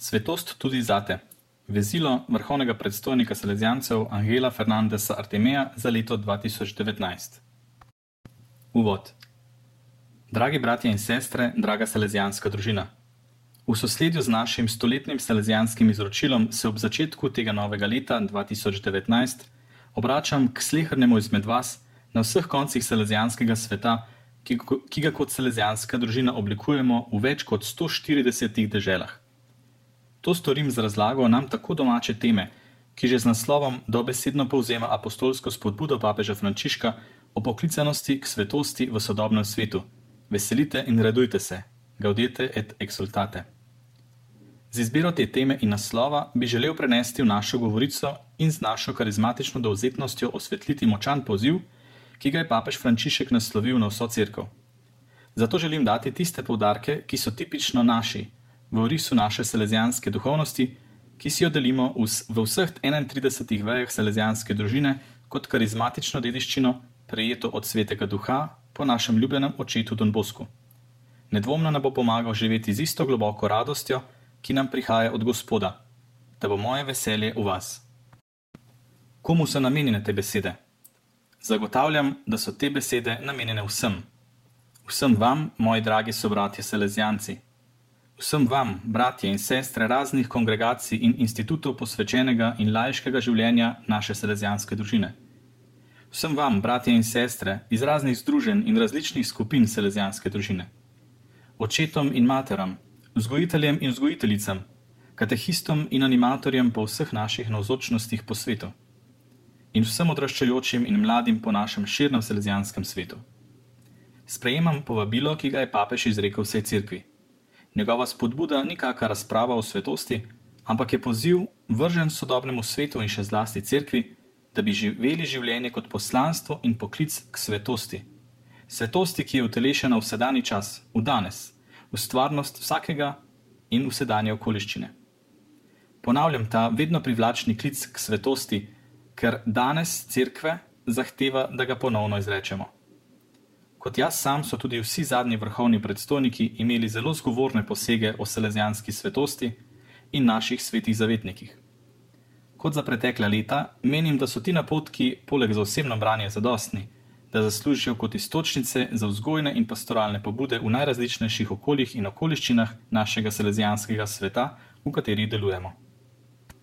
Svetost tudi zate. Vezilo vrhovnega predstojnika Salezijancev Angela Fernandesa Artemeja za leto 2019. Uvod. Dragi bratje in sestre, draga salezijanska družina. V sosledju z našim stoletnim salezijanskim izročilom se ob začetku tega novega leta 2019 obračam k slehrnemu izmed vas na vseh koncih salezijanskega sveta, ki, ki ga kot salezijanska družina oblikujemo v več kot 140 deželah. To storim z razlago nam tako domače teme, ki že z naslovom dobesedno povzema apostolsko spodbudo papeža Frančiška o poklicanosti k svetosti v sodobnem svetu. Veselite in radujte se, gaudete et exultate. Z izbiro te teme in naslova bi želel prenesti v našo govorico in z našo karizmatično dovzetnostjo osvetliti močan poziv, ki ga je papež Frančišek naslovil na vso crkvo. Zato želim dati tiste povdarke, ki so tipično naši, v orisu naše salezijanske duhovnosti, ki si jo delimo v, vseh 31 vejah salezijanske družine kot karizmatično dediščino, prejeto od svetega duha po našem ljubljenem očetu Don Bosku. Nedvomno nam bo pomagal živeti z isto globoko radostjo, ki nam prihaja od Gospoda, da bo moje veselje v vas. Komu so namenjene te besede? Zagotavljam, da so te besede namenjene vsem. Vsem vam, moji dragi sobratje Selezijanci. Vsem vam, bratje in sestre raznih kongregacij in institutov posvečenega in lajškega življenja naše Selezijanske družine. Vsem vam, bratje in sestre iz raznih združenj in različnih skupin Selezijanske družine. Očetom in materam, vzgojiteljem in vzgojiteljicam, katehistom in animatorjem po vseh naših navzočnostih po svetu in vsem odraščajočim in mladim po našem širnem selezijanskem svetu. Sprejemam povabilo, ki ga je papež izrekel vsej cerkvi. Njegova spodbuda ni kakšna razprava o svetosti, ampak je poziv vržen sodobnemu svetu in še zlasti cerkvi, da bi živeli življenje kot poslanstvo in poklic k svetosti. Svetosti, ki je utelešena v sedajni čas, v danes, v stvarnost vsakega in v sedanje okoliščine. Ponavljam ta vedno privlačni klic k svetosti, ker danes cerkve zahteva, da ga ponovno izrečemo. Kot jaz sam so tudi vsi zadnji vrhovni predstojniki imeli zelo zgovorne posege o selezijanski svetosti in naših svetih zavetnikih. Kot za pretekla leta, menim, da so ti napotki, poleg za osebno branje, zadostni, da zaslužijo kot istočnice za vzgojne in pastoralne pobude v najrazličnejših okoljih in okoliščinah našega selezijanskega sveta, v katerih delujemo.